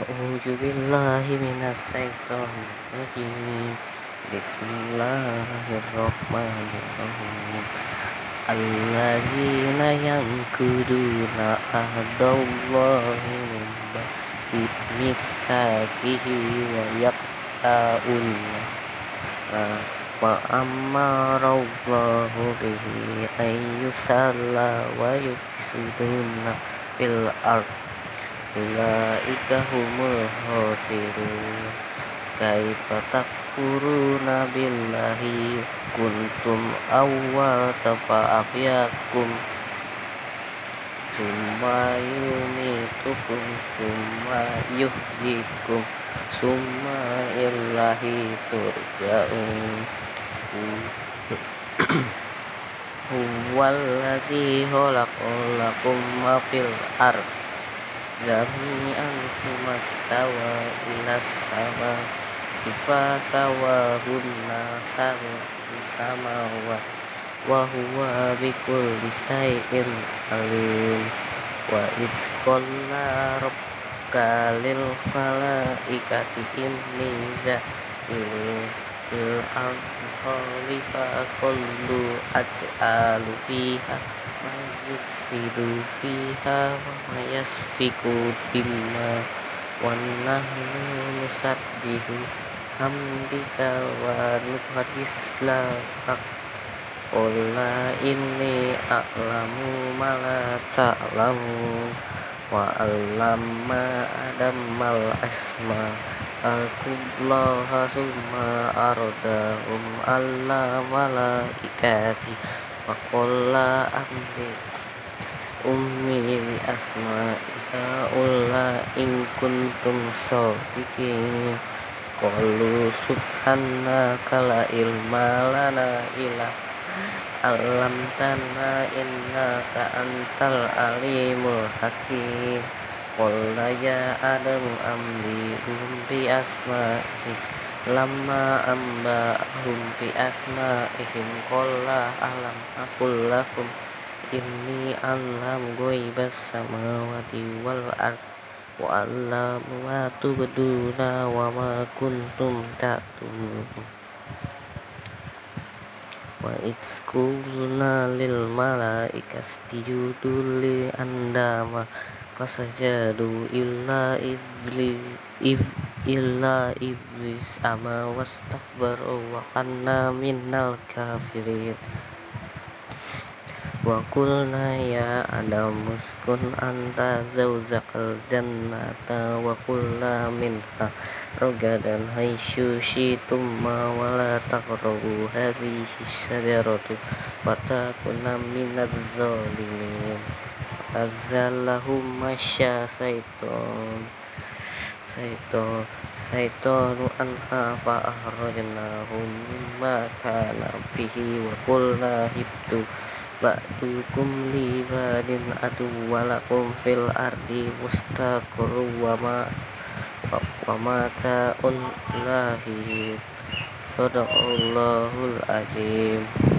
A'udzu billahi minasyaitonir rajim. Bismillahirrahmanirrahim. Allazina yanquduna ahdallahi min ba'di misaqihi wa yaqta'una wa amarallahu bihi ayyusalla wa yufsiduna fil ardh Ulaika humul khasirun. Kaifa takfuruna billahi? Kuntum awwata fa'afyakum Summa yumitukum summa yuhyikum Summa illahi turja'un. Huwallazi khalaqalakum ma fil ardh jami'an sumastawa ila sama ifa sawahunna samawat wa huwa bikul shay'in alim. Wa isqalla rabbuka lil malaikati inni za'il fiha yufsidu fiha wa yasfiku dimma wa nahnu nusabbihu hamdika wa nuqaddis laka Qula inni a'lamu ma la ta'lamu wa 'allama adamal asma akullaha summa ardahum alla malaikati faqalla amri ummi bi asma'iha ulla in kuntum sadiqin. Qalu subhanaka la ilma lana illa alam tana innaka antal alimul hakim. Qulna ya Adam amli bi Lama amba bi asma'ihim Qala alam aqul lakum. Inni alam ghaibas samawati wal ard. Wa alam ma tubduna wa itzkulna lil malaikasjudu li andama fasajadu illa iblis illa iblis ama wastakbaru wa kanna minnal kafirin wa qulna ya adam muskun anta zawzaqal jannata wa qulna minha ragadan haitsu syi'tum wa la taqrabu hadhihi syajaratu wa takuna minaz zalimin. Azallahum masya syaiton syaiton syaitonu anha fa akhrajnahum mimma kana fihi wa qulna hibtu ba'dukum li badin adu walakum fil ardi mustaqarru wa ma wa mata'un lahi sadaqallahul azim